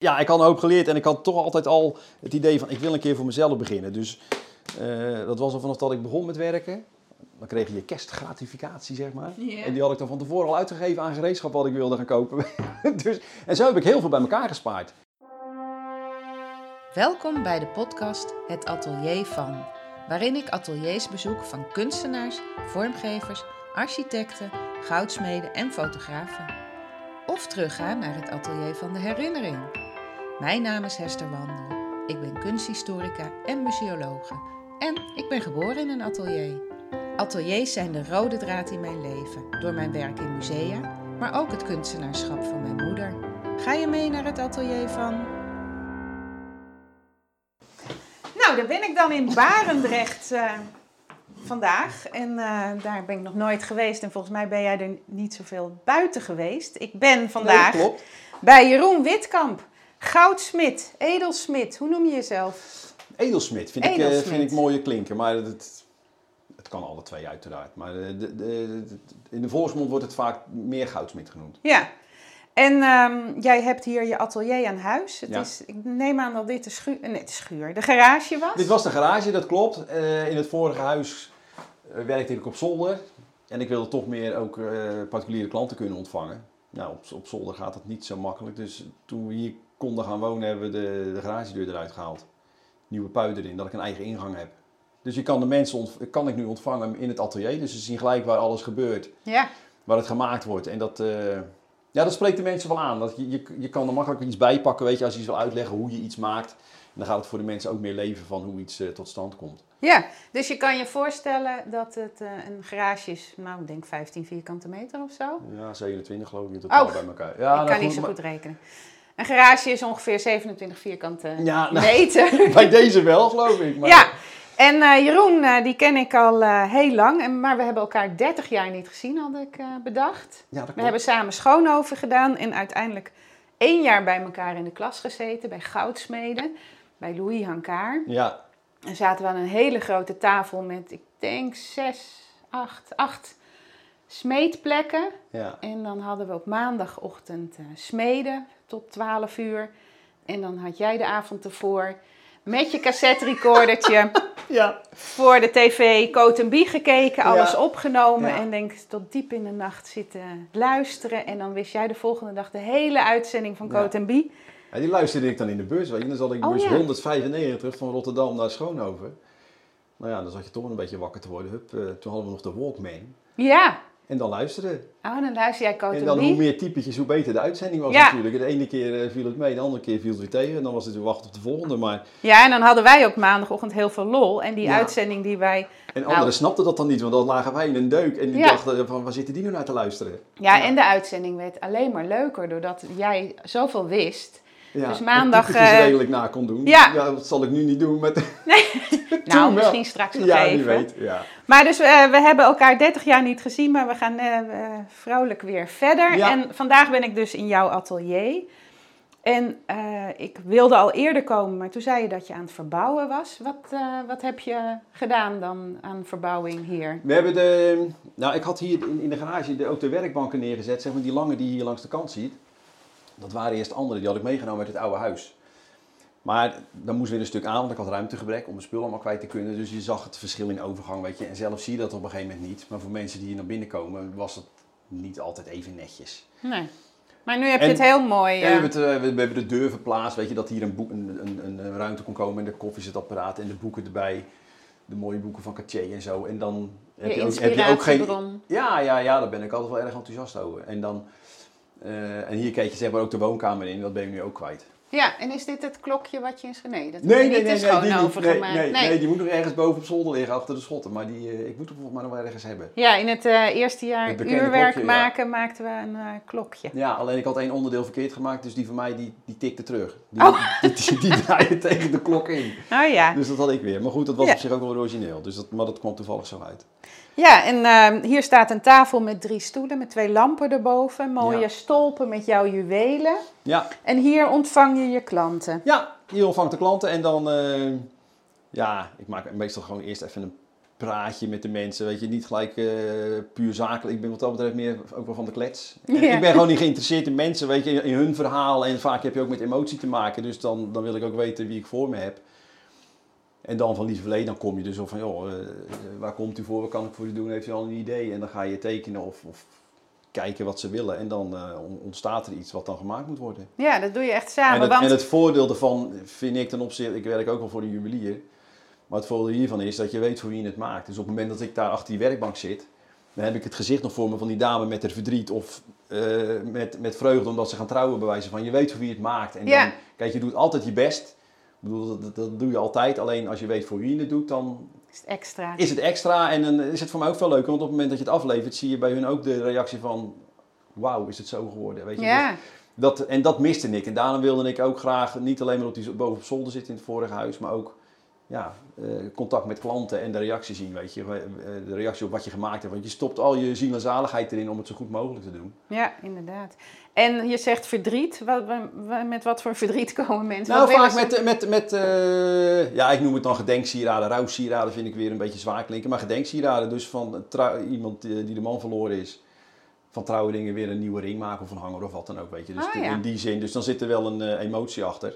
ja, ik had een hoop geleerd en ik had toch altijd al het idee van ik wil een keer voor mezelf beginnen. Dus eh, dat was al vanaf dat ik begon met werken. Dan kreeg je je kerstgratificatie, zeg maar. En die had ik dan van tevoren al uitgegeven aan gereedschap wat ik wilde gaan kopen. dus, en zo heb ik heel veel bij elkaar gespaard. Welkom bij de podcast Het Atelier van, waarin ik ateliers bezoek van kunstenaars, vormgevers, architecten, goudsmeden en fotografen. Of terugga naar het atelier van de herinnering. Mijn naam is Hester Wandel. Ik ben kunsthistorica en museologe. En ik ben geboren in een atelier. Ateliers zijn de rode draad in mijn leven, door mijn werk in musea, maar ook het kunstenaarschap van mijn moeder. Ga je mee naar het atelier van Nou, daar ben ik dan in Barendrecht eh, vandaag. En eh, daar ben ik nog nooit geweest. En volgens mij ben jij er niet zoveel buiten geweest. Ik ben vandaag Nee, bij Jeroen Witkamp. Goudsmid, edelsmid. Hoe noem je jezelf? Edelsmid vind, Ik, eh, vind ik mooie klinken, maar het, het kan alle twee uiteraard. Maar eh, de, de, de- in de volksmond wordt het vaak meer goudsmid genoemd. Ja. En ehm, jij hebt hier je atelier aan huis. Het Ja. is, ik neem aan dat dit de schuur, nee, de schuur, de garage was. Dit was de garage, dat klopt. Eh, in het vorige huis werkte ik op zolder. En ik wilde toch meer ook particuliere klanten kunnen ontvangen. Nou, op, op zolder gaat dat niet zo makkelijk. Dus toen we hier konden gaan wonen, hebben we de, de garagedeur eruit gehaald. Nieuwe pui erin, dat ik een eigen ingang heb. Dus je kan de mensen kan ik nu ontvangen in het atelier. Dus ze zien gelijk waar alles gebeurt, Ja. waar het gemaakt wordt. En dat, eh, ja, dat spreekt de mensen wel aan. Dat je, je, je kan er makkelijk iets bij pakken, weet je, als je iets wil uitleggen hoe je iets maakt. En dan gaat het voor de mensen ook meer leven van hoe iets eh, tot stand komt. ja, dus je kan je voorstellen dat het eh, een garage is, nou ik denk 15 vierkante meter of zo. Ja, 27 geloof ik in totaal Oh, bij elkaar. Ja, ik nou kan niet zo maar- goed rekenen. Een garage is ongeveer 27 vierkante Ja, nou, meter. bij deze wel geloof ik. Maar Ja, en eh, Jeroen, eh, die ken ik al eh, heel lang, en, maar we hebben elkaar 30 jaar niet gezien, had ik bedacht. Ja, We hebben samen Schoonhoven gedaan en uiteindelijk één jaar bij elkaar in de klas gezeten, bij Goudsmeden, bij Louis Hankaar. Ja, En zaten we aan een hele grote tafel met, ik denk, zes, acht, acht smeedplekken. ja. En dan hadden we op maandagochtend eh, smeden tot 12 uur. En dan had jij de avond ervoor met je cassette recordertje ja. voor de tv Coat Bie gekeken, alles Ja. opgenomen. En denk tot diep in de nacht zitten luisteren. En dan wist jij de volgende dag de hele uitzending van. Coat Bie. Ja, die luisterde ik dan in de bus. Weet je. Dan zat ik Oh, bus ja. 195 van Rotterdam naar Schoonhoven. Nou ja, dan zat je toch een beetje wakker te worden. Hup, eh, toen hadden we nog de Walkman. Ja, En dan luisteren. oh, dan luister jij En Coat dan hoe meer typetjes, hoe beter de uitzending was Ja. natuurlijk. De ene keer eh, viel het mee, de andere keer viel het weer tegen. En dan was het weer wachten op de volgende. Maar... Ja, en dan hadden wij op maandagochtend heel veel lol. En die Ja. uitzending die wij... En Nou. anderen snapten dat dan niet, want dan lagen wij in een deuk. En die Ja. dachten van, waar zitten die nu naar te luisteren? Ja, Ja. en de uitzending werd alleen maar leuker doordat jij zoveel wist. Ja, Dus en maandag, typetjes eh, redelijk na kon doen. ja. dat zal ik nu niet doen met... Nou, wel. misschien straks nog ja, even. wie weet. Ja. Maar dus eh, we hebben elkaar 30 jaar niet gezien, maar we gaan eh, vrolijk weer verder. Ja. En vandaag ben ik dus in jouw atelier. En eh, ik wilde al eerder komen, maar toen zei je dat je aan het verbouwen was. Wat, wat heb je gedaan dan aan verbouwing hier? We hebben de... Nou, ik had hier in, in de garage de, ook de werkbanken neergezet. Zeg maar die lange die je hier langs de kant ziet. Dat waren eerst andere, die had ik meegenomen uit het oude huis. Maar dan moest weer een stuk aan, want ik had ruimtegebrek om mijn spullen allemaal kwijt te kunnen. Dus je zag het verschil in overgang, weet je. En zelf zie je dat op een gegeven moment niet. Maar voor mensen die hier naar binnen komen, was het niet altijd even netjes. Nee. Maar nu heb je En- het heel mooi. Ja, eh, we, hebben het, we, hebben de deur verplaatst, weet je, dat hier een, boek, een, een, een, ruimte kon komen en de koffiezetapparaat en de boeken erbij. De mooie boeken van Cartier en zo. En dan heb je je, ook, heb je ook geen... Ja, ja, ja, daar ben ik altijd wel erg enthousiast over. En, dan, eh, en hier keek je zeg maar ook de woonkamer in, dat ben je nu ook kwijt. Ja, en is dit het klokje wat je in Nee, dat Nee, nee, nee, nee, die niet. Schoonhoven nee, nee, nee, die moet nog ergens boven op zolder liggen, achter de schotten. Maar die, eh, ik moet hem volgens mij nog wel ergens hebben. Ja, in het eh, eerste jaar Het uurwerk klokje, ja. maken maakten we een eh, klokje. Ja, alleen ik had één onderdeel verkeerd gemaakt, dus die van mij die, die tikte terug. Die, Oh. die, die, die draaide tegen de klok in. Oh ja. Dus dat had ik weer. Maar goed, dat was Ja. op zich ook wel origineel. Dus dat, maar dat kwam toevallig zo uit. Ja, en ehm, hier staat een tafel met drie stoelen met twee lampen erboven. Mooie Ja. stolpen met jouw juwelen. Ja, En hier ontvang je je klanten. ja hier ontvangt de klanten en dan... eh, ja, ik maak meestal gewoon eerst even een praatje met de mensen. Weet je, niet gelijk eh, puur zakelijk. Ik ben wat dat betreft meer ook wel van de klets. Ja. Ik ben gewoon niet geïnteresseerd in mensen, weet je, in hun verhaal. En vaak heb je ook met emotie te maken. Dus dan, dan wil ik ook weten wie ik voor me heb. En dan van Lieve Verleden, dan kom je dus op van, joh, eh, waar komt u voor? Wat kan ik voor u doen? Heeft u al een idee? En dan ga je tekenen of, of kijken wat ze willen. En dan eh, on- ontstaat er iets wat dan gemaakt moet worden. Ja, dat doe je echt samen. En het, want... en het voordeel daarvan vind ik ten opzichte, ik werk ook wel voor een juwelier. Maar het voordeel hiervan is dat je weet voor wie je het maakt. Dus op het moment dat ik daar achter die werkbank zit, dan heb ik het gezicht nog voor me van die dame met haar verdriet of eh, met, met vreugde omdat ze gaan trouwen bij wijze van. Je weet voor wie het maakt. En Ja. dan, kijk, je doet altijd je best. Ik bedoel, dat, dat, doe je altijd. Alleen als je weet voor wie je het doet, dan is het extra. is het extra. En dan is het voor mij ook veel leuker. Want op het moment dat je het aflevert, zie je bij hun ook de reactie van... Wauw, is het zo geworden? Weet je? Dus dat, en dat miste ik. En daarom wilde ik ook graag niet alleen maar op die, boven op zolder zitten in het vorige huis, maar ook ja, eh, contact met klanten en de reactie zien. Weet je, Eh, de reactie op wat je gemaakt hebt. Want je stopt al je ziel en zaligheid erin om het zo goed mogelijk te doen. ja, inderdaad. En je zegt verdriet. Wat, wa- wa- met wat voor verdriet komen mensen? Nou, vaak met, met, met eh, ja, ik noem het dan gedenksieraden. Rouwsieraden vind ik weer een beetje zwaar klinken. Maar gedenksieraden, dus van iemand die de man verloren is. Van trouwe dingen weer een nieuwe ring maken of een hanger of wat dan ook, weet je. Dus Oh, ja. in die zin, dus dan zit er wel een eh, emotie achter.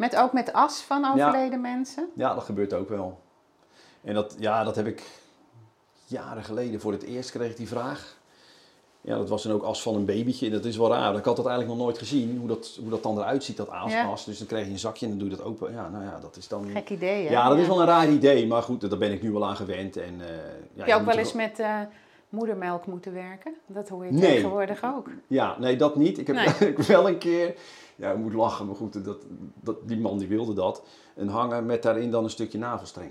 Met, ook met as van overleden mensen? Ja, dat gebeurt ook wel. En dat, ja, dat heb ik jaren geleden voor het eerst kreeg ik die vraag. Ja, dat was dan ook as van een babytje. Dat is wel raar. Ik had dat eigenlijk nog nooit gezien, hoe dat, hoe dat dan eruit ziet, dat as, Ja. as. Dus dan krijg je een zakje en dan doe je dat open. Ja, nou ja, dat is dan... Gek idee, hè? Ja, dat is wel een raar idee. Maar goed, daar ben ik nu wel aan gewend. En, eh, ja, Heb je ook wel eens met eh, moedermelk moeten werken? Dat hoor je Nee. tegenwoordig ook. Ja, nee, dat niet. Ik heb Nee. ik heb wel een keer, ja, ik moet lachen, maar goed, dat, dat, die man die wilde dat. Een hanger met daarin dan een stukje navelstreng.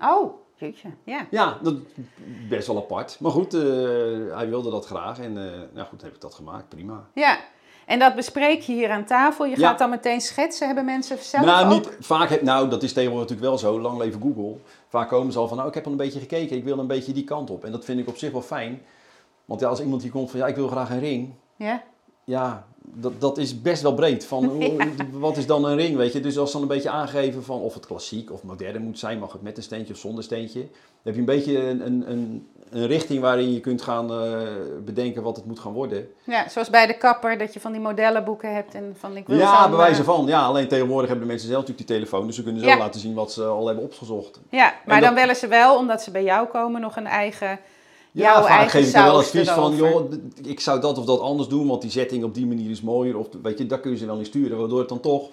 Oh, jeetje. Ja. Ja, dat best wel apart. Maar goed, eh, hij wilde dat graag. En eh, nou goed, heb ik dat gemaakt. Prima. ja. En dat bespreek je hier aan tafel. Je Ja. gaat dan meteen schetsen. Hebben mensen zelf nou, ook? niet, vaak heb, nou, dat is tegenwoordig natuurlijk wel zo. Lang leven Google. Vaak komen ze al van, nou, ik heb al een beetje gekeken. Ik wil een beetje die kant op. En dat vind ik op zich wel fijn. Want ja, als iemand hier komt van, ja, ik wil graag een ring. Ja? Ja, dat, dat is best wel breed. Van, hoe- Wat is dan een ring, weet je? Dus als dan een beetje aangeven van of het klassiek of modern moet zijn, mag het met een steentje of zonder steentje. Dan heb je een beetje een, een, een, een richting waarin je kunt gaan eh, bedenken wat het moet gaan worden. ja, zoals bij de kapper, dat je van die modellenboeken hebt en van ik wil Ja, zo'n, bij wijze eh, van. Ja, alleen tegenwoordig hebben de mensen zelf natuurlijk die telefoon, dus ze kunnen zo Ja. laten zien wat ze al hebben opgezocht. Ja, maar dan willen ze wel, omdat ze bij jou komen, nog een eigen, Ja, jouw vaak geef ik dan wel advies van, joh, ik zou dat of dat anders doen, want die setting op die manier is mooier. Of weet je, daar kun je ze wel in sturen, waardoor het dan toch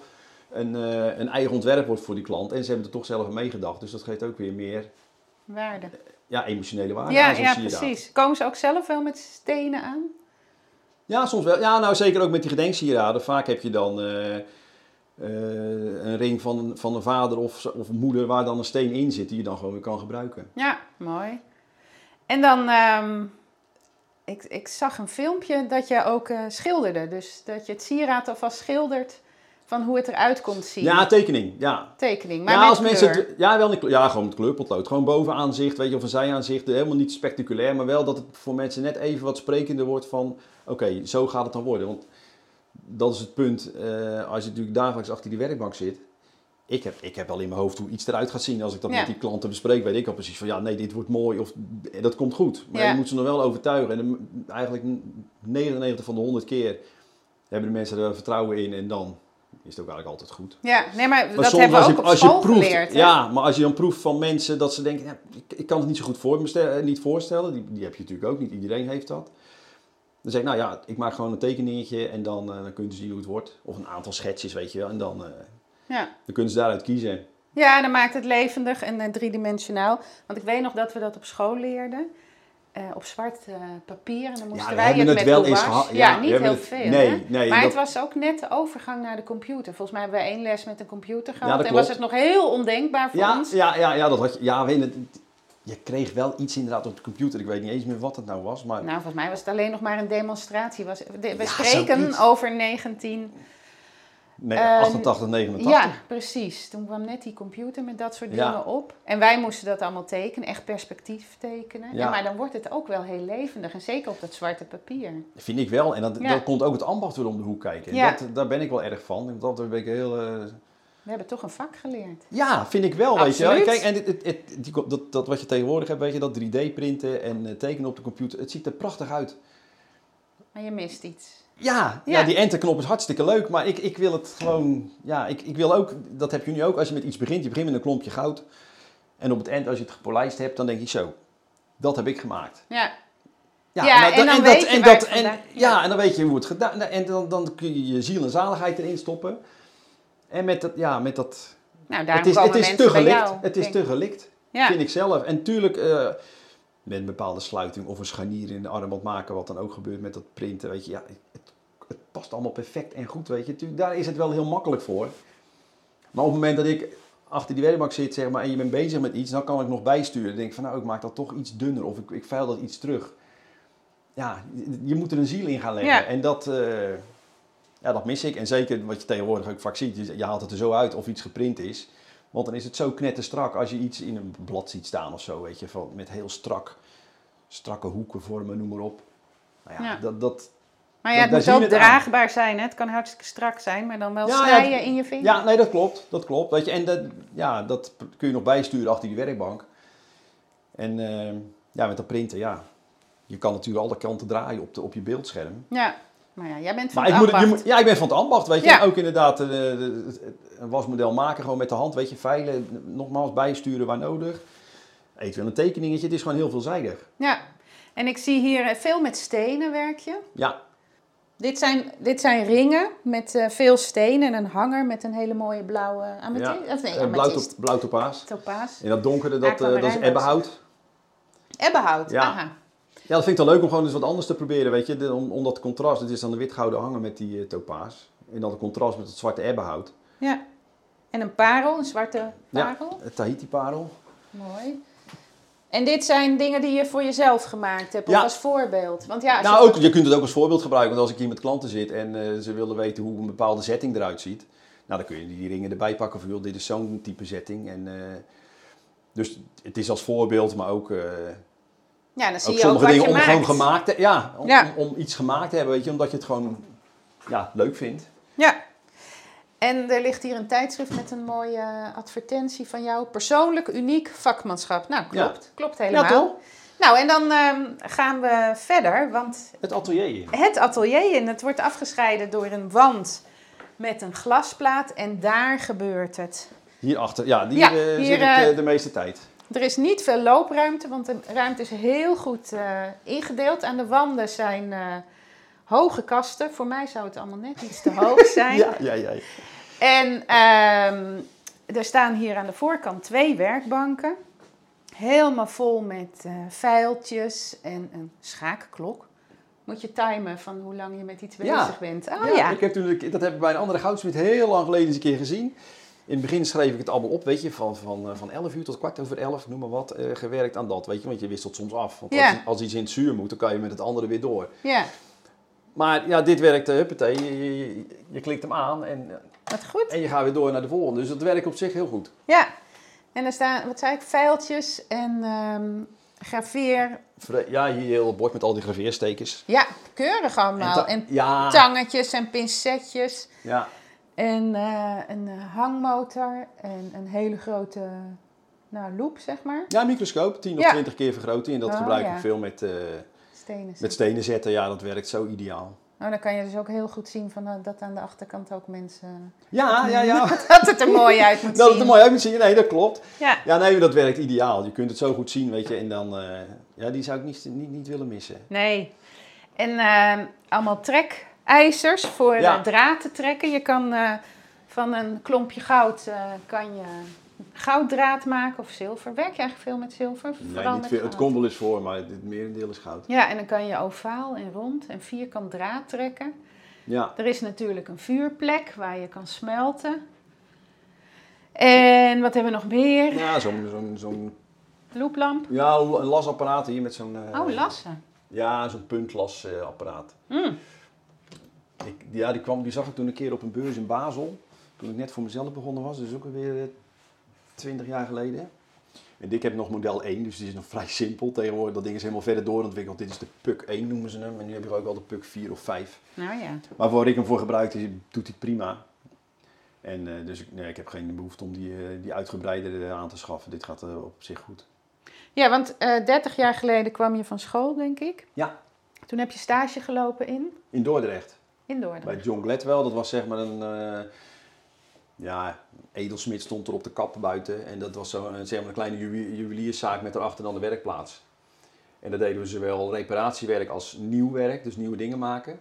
een, eh, een eigen ontwerp wordt voor die klant. En ze hebben er toch zelf aan meegedacht, dus dat geeft ook weer meer waarde. ja, emotionele waarde Ja, ja, precies. Komen ze ook zelf wel met stenen aan? Ja, soms wel. Ja, nou zeker ook met die gedenksieraden. Vaak heb je dan eh, eh, een ring van, van een vader of, of een moeder waar dan een steen in zit die je dan gewoon weer kan gebruiken. Ja, mooi. En dan, ehm, ik, ik zag een filmpje dat je ook eh, schilderde. Dus dat je het sieraad alvast schildert van hoe het eruit komt zien. Ja, tekening. Ja, Tekening, maar ja, als mensen kleur. het- ja, wel een, ja, gewoon met kleurpotlood. Gewoon bovenaanzicht, weet je, of een zijaanzicht. Helemaal niet spectaculair, maar wel dat het voor mensen net even wat sprekender wordt van... Oké, zo gaat het dan worden. Want dat is het punt, eh, als je natuurlijk dagelijks achter die werkbank zit... Ik heb, ik heb al in mijn hoofd hoe iets eruit gaat zien. Als ik dat Ja. met die klanten bespreek, weet ik al precies van... Ja, nee, dit wordt mooi of dat komt goed. Maar Ja. je moet ze nog wel overtuigen. En dan- eigenlijk 99 van de 100 keer hebben de mensen er vertrouwen in. En dan is het ook eigenlijk altijd goed. Ja, nee, maar, Maar dat soms hebben we ook je, op als je school proeft, geleerd. Ja, maar als je dan proeft van mensen dat ze denken, ja, ik, ik kan het niet zo goed voor me stel- niet voorstellen. Die, die heb je natuurlijk ook, niet iedereen heeft dat. Dan zeg ik, nou ja, ik maak gewoon een tekeningetje en dan, eh, dan kun je zien hoe het wordt. Of een aantal schetsjes, weet je wel. En dan, eh, Ja. dan kunnen ze daaruit kiezen. Ja, dan maakt het levendig en eh, driedimensionaal. Want ik weet nog dat we dat op school leerden. eh, op zwart eh, papier. En dan moesten we wij het het met wel eens. Ja, Ja, niet heel het- veel. nee, hè? nee, maar dat- het was ook net de overgang naar de computer. Volgens mij hebben we één les met een computer gehad. dat en was het nog heel ondenkbaar voor Ja, ons. ja, ja, ja, dat had je. Ja, weet je, het- je kreeg wel iets inderdaad op de computer. Ik weet niet eens meer wat het nou was. Maar Nou, volgens mij was het alleen nog maar een demonstratie. Was, we Ja, spreken over 19... nee, eh, 88, 89. Ja, precies. Toen kwam net die computer met dat soort Ja. dingen op. En wij moesten dat allemaal tekenen, echt perspectief tekenen. Ja. Maar dan wordt het ook wel heel levendig. En zeker op dat zwarte papier. Vind ik wel. En dat, Ja. dan komt ook het ambacht weer om de hoek kijken. En dat, daar ben ik wel erg van. Want dat ben ik heel... eh, We hebben toch een vak geleerd. Ja, vind ik wel, weet je. Kijk, en het, het, het- die, dat, dat wat je tegenwoordig hebt, weet je, dat 3D-printen en eh, tekenen op de computer, het ziet er prachtig uit. Maar je mist iets. Ja, ja. Ja. die enterknop is hartstikke leuk, maar ik, ik wil het gewoon, ja, ik, ik wil ook, dat heb je nu ook, als je met iets begint, je begint met een klompje goud. En op het eind, als je het gepolijst hebt, dan denk je zo, dat heb ik gemaakt. Ja, Ja, Ja, en dan weet je en dat, en, vandaan- ja. ja. en dan weet je hoe het gedaan En dan, dan kun je je ziel en zaligheid erin stoppen. En met dat, ja, met dat... nou Het is, het is te gelikt. jou. Het is te ik. gelikt, vind ik zelf. En tuurlijk, eh, met een bepaalde sluiting of een scharnier in de armband maken, wat dan ook gebeurt met dat printen, weet je. Ja, het, het past allemaal perfect en goed, weet je. Tuurlijk, daar is het wel heel makkelijk voor. Maar op het moment dat ik achter die werkbank zit, zeg maar, en je bent bezig met iets, dan kan ik nog bijsturen. Dan denk ik van, nou, ik maak dat toch iets dunner of ik, ik vuil dat iets terug. Ja, je- moet er een ziel in gaan leggen. Ja. En dat, eh, ja, dat mis ik. En zeker wat je tegenwoordig ook vaak ziet, je haalt het er zo uit of iets geprint is. Want dan is het zo knetterstrak als je iets in een blad ziet staan of zo, weet je, van, met heel strak, strakke hoeken, vormen, noem maar op. Nou ja, Ja. dat, dat, Maar ja, het moet ook het aan. draagbaar zijn. Hè? Het kan hartstikke strak zijn, maar dan wel Ja, snijden ja, in je vinger. Ja, nee, dat klopt. Dat klopt. Weet je, en dat, ja, dat kun je nog bijsturen achter die werkbank. En eh, ja, met dat printen, ja. Je kan natuurlijk alle kanten draaien op, de, op je beeldscherm. Ja. Maar ja, jij bent van Maar het ambacht. moet, ja, ik ben van het ambacht, weet je. Ja. Ook inderdaad eh, de- een wasmodel maken, gewoon met de hand, weet je. Veilen, nogmaals bijsturen waar nodig. Eventueel een tekeningetje, het is gewoon heel veelzijdig. Ja. En ik zie hier eh, veel met stenen werk je. Ja, Dit zijn, dit zijn ringen met eh, veel stenen en een hanger met een hele mooie blauwe amethyst. Of nee, eh, blauw, blauw topaas. Topaas. En dat donkere, dat, dat is ebbenhout. Ebbenhout. Ja. Aha. Ja, dat vind ik dan leuk om gewoon eens wat anders te proberen, weet je. De- om, om dat contrast, het is dan de wit-gouden hanger met die eh, topaas. En dan het contrast met het zwarte ebbenhout. Ja. En een parel, een zwarte parel. Het Tahiti-parel. Mooi. En dit zijn dingen die je voor jezelf gemaakt hebt, of Ja. als voorbeeld. Want ja, als Nou, je ook, je kunt het ook als voorbeeld gebruiken. Want als ik hier met klanten zit en eh, ze willen weten hoe een bepaalde setting eruit ziet. Nou, dan kun je die ringen erbij pakken van, joh, dit is zo'n type setting. En, eh, dus het is als voorbeeld, maar ook, eh, ja, dan zie ook je ook sommige wat dingen om maakt. gewoon gemaakt te, ja, om, Ja. Om, om iets gemaakt te hebben, weet je. Omdat je het gewoon ja, leuk vindt. Ja. En er ligt hier een tijdschrift met een mooie advertentie van jou. Persoonlijk uniek vakmanschap. Nou, klopt. Klopt helemaal. Ja, toch? Nou, en dan ehm, gaan we verder, want Het atelier in. het atelier in, het wordt afgescheiden door een wand met een glasplaat en daar gebeurt het. Hierachter, ja, die Ja, eh, hier, zit ik eh, eh, de meeste tijd. Er is niet veel loopruimte, want de ruimte is heel goed eh, ingedeeld. Aan de wanden zijn eh, hoge kasten. Voor mij zou het allemaal net iets te hoog zijn. Ja, ja, ja. En ehm, er staan hier aan de voorkant twee werkbanken. Helemaal vol met eh vuiltjes en een schaakklok. Moet je timen van hoe lang je met iets bezig Ja. bent. Oh ja. Ja, Ik heb keer- dat heb ik bij een andere goudsmid heel lang geleden eens een keer gezien. In het begin schreef ik het allemaal op, weet je, van, van, eh, van 11 uur tot kwart over 11, noem maar wat, eh, gewerkt aan dat, weet je, want je wisselt soms af. Want Ja. als, als iets in het zuur moet, dan kan je met het andere weer door. ja, Maar ja, dit werkte, huppatee, je, je, je klikt hem aan en, wat goed. en je gaat weer door naar de volgende. Dus dat werkt op zich heel goed. Ja. En er staan, wat zei ik, vuiltjes en ehm graveer. Ja, hier heel bord met al die graveerstekens. Ja, keurig allemaal. ta- En, ja, tangetjes en pincetjes. ja, En eh, een eh, hangmotor en een hele grote nou, loop, zeg maar. ja, microscoop, 10 of Ja. 20 keer vergroting. En dat Oh, gebruik ja. ik veel met, eh, Stenen. met stenen zetten. Ja, dat werkt zo ideaal. Oh, dan kan je dus ook heel goed zien van, eh, dat aan de achterkant ook mensen... Ja, ja, ja. dat het er mooi uit moet Dat zien. het er mooi uit moet zien. Nee, dat klopt. Ja. Ja, nee, dat werkt ideaal. Je kunt het zo goed zien, weet je. En dan, eh, ja, die zou ik niet, niet, niet willen missen. Nee. En eh, allemaal trekijzers voor Ja. draad te trekken. Je kan eh, van een klompje goud eh, kan je gouddraad maken of zilver. Werk je eigenlijk veel met zilver? Nee, Vooral niet veel. Het komt wel eens voor, maar het merendeel is goud. Ja, en dan kan je ovaal en rond en vierkant draad trekken. Ja, Er is natuurlijk een vuurplek waar je kan smelten. En wat hebben we nog meer? ja zo'n zo'n Looplamp. ja, een lasapparaat hier met zo'n... eh, Oh, lassen. Ja, zo'n puntlasapparaat. Mm. Ik, ja, die, kwam, die zag ik toen een keer op een beurs in Basel. Toen ik net voor mezelf begonnen was. Dus ook alweer eh, 20 jaar geleden. En ik heb nog model 1, dus die is nog vrij simpel. Tegenwoordig, dat ding is helemaal verder doorontwikkeld. Dit is de PUC 1 noemen ze hem. En nu heb je ook wel de PUC 4 of 5. Nou ja. Maar waar ik hem voor gebruik, is, doet hij prima. En eh, dus ik, nee, ik heb geen behoefte om die, eh, die uitgebreider aan te schaffen. Dit gaat eh, op zich goed. Ja, want eh 30 jaar geleden kwam je van school, denk ik. Ja. Toen heb je stage gelopen in, In Dordrecht. in Dordrecht. Bij John Gladwell. Dat was zeg maar een... ja, edelsmid stond er op de kap buiten. En dat was zo'n zeg maar een kleine juwe- juwelierszaak met daarachter dan de werkplaats. En daar deden we zowel reparatiewerk als nieuw werk. Dus nieuwe dingen maken.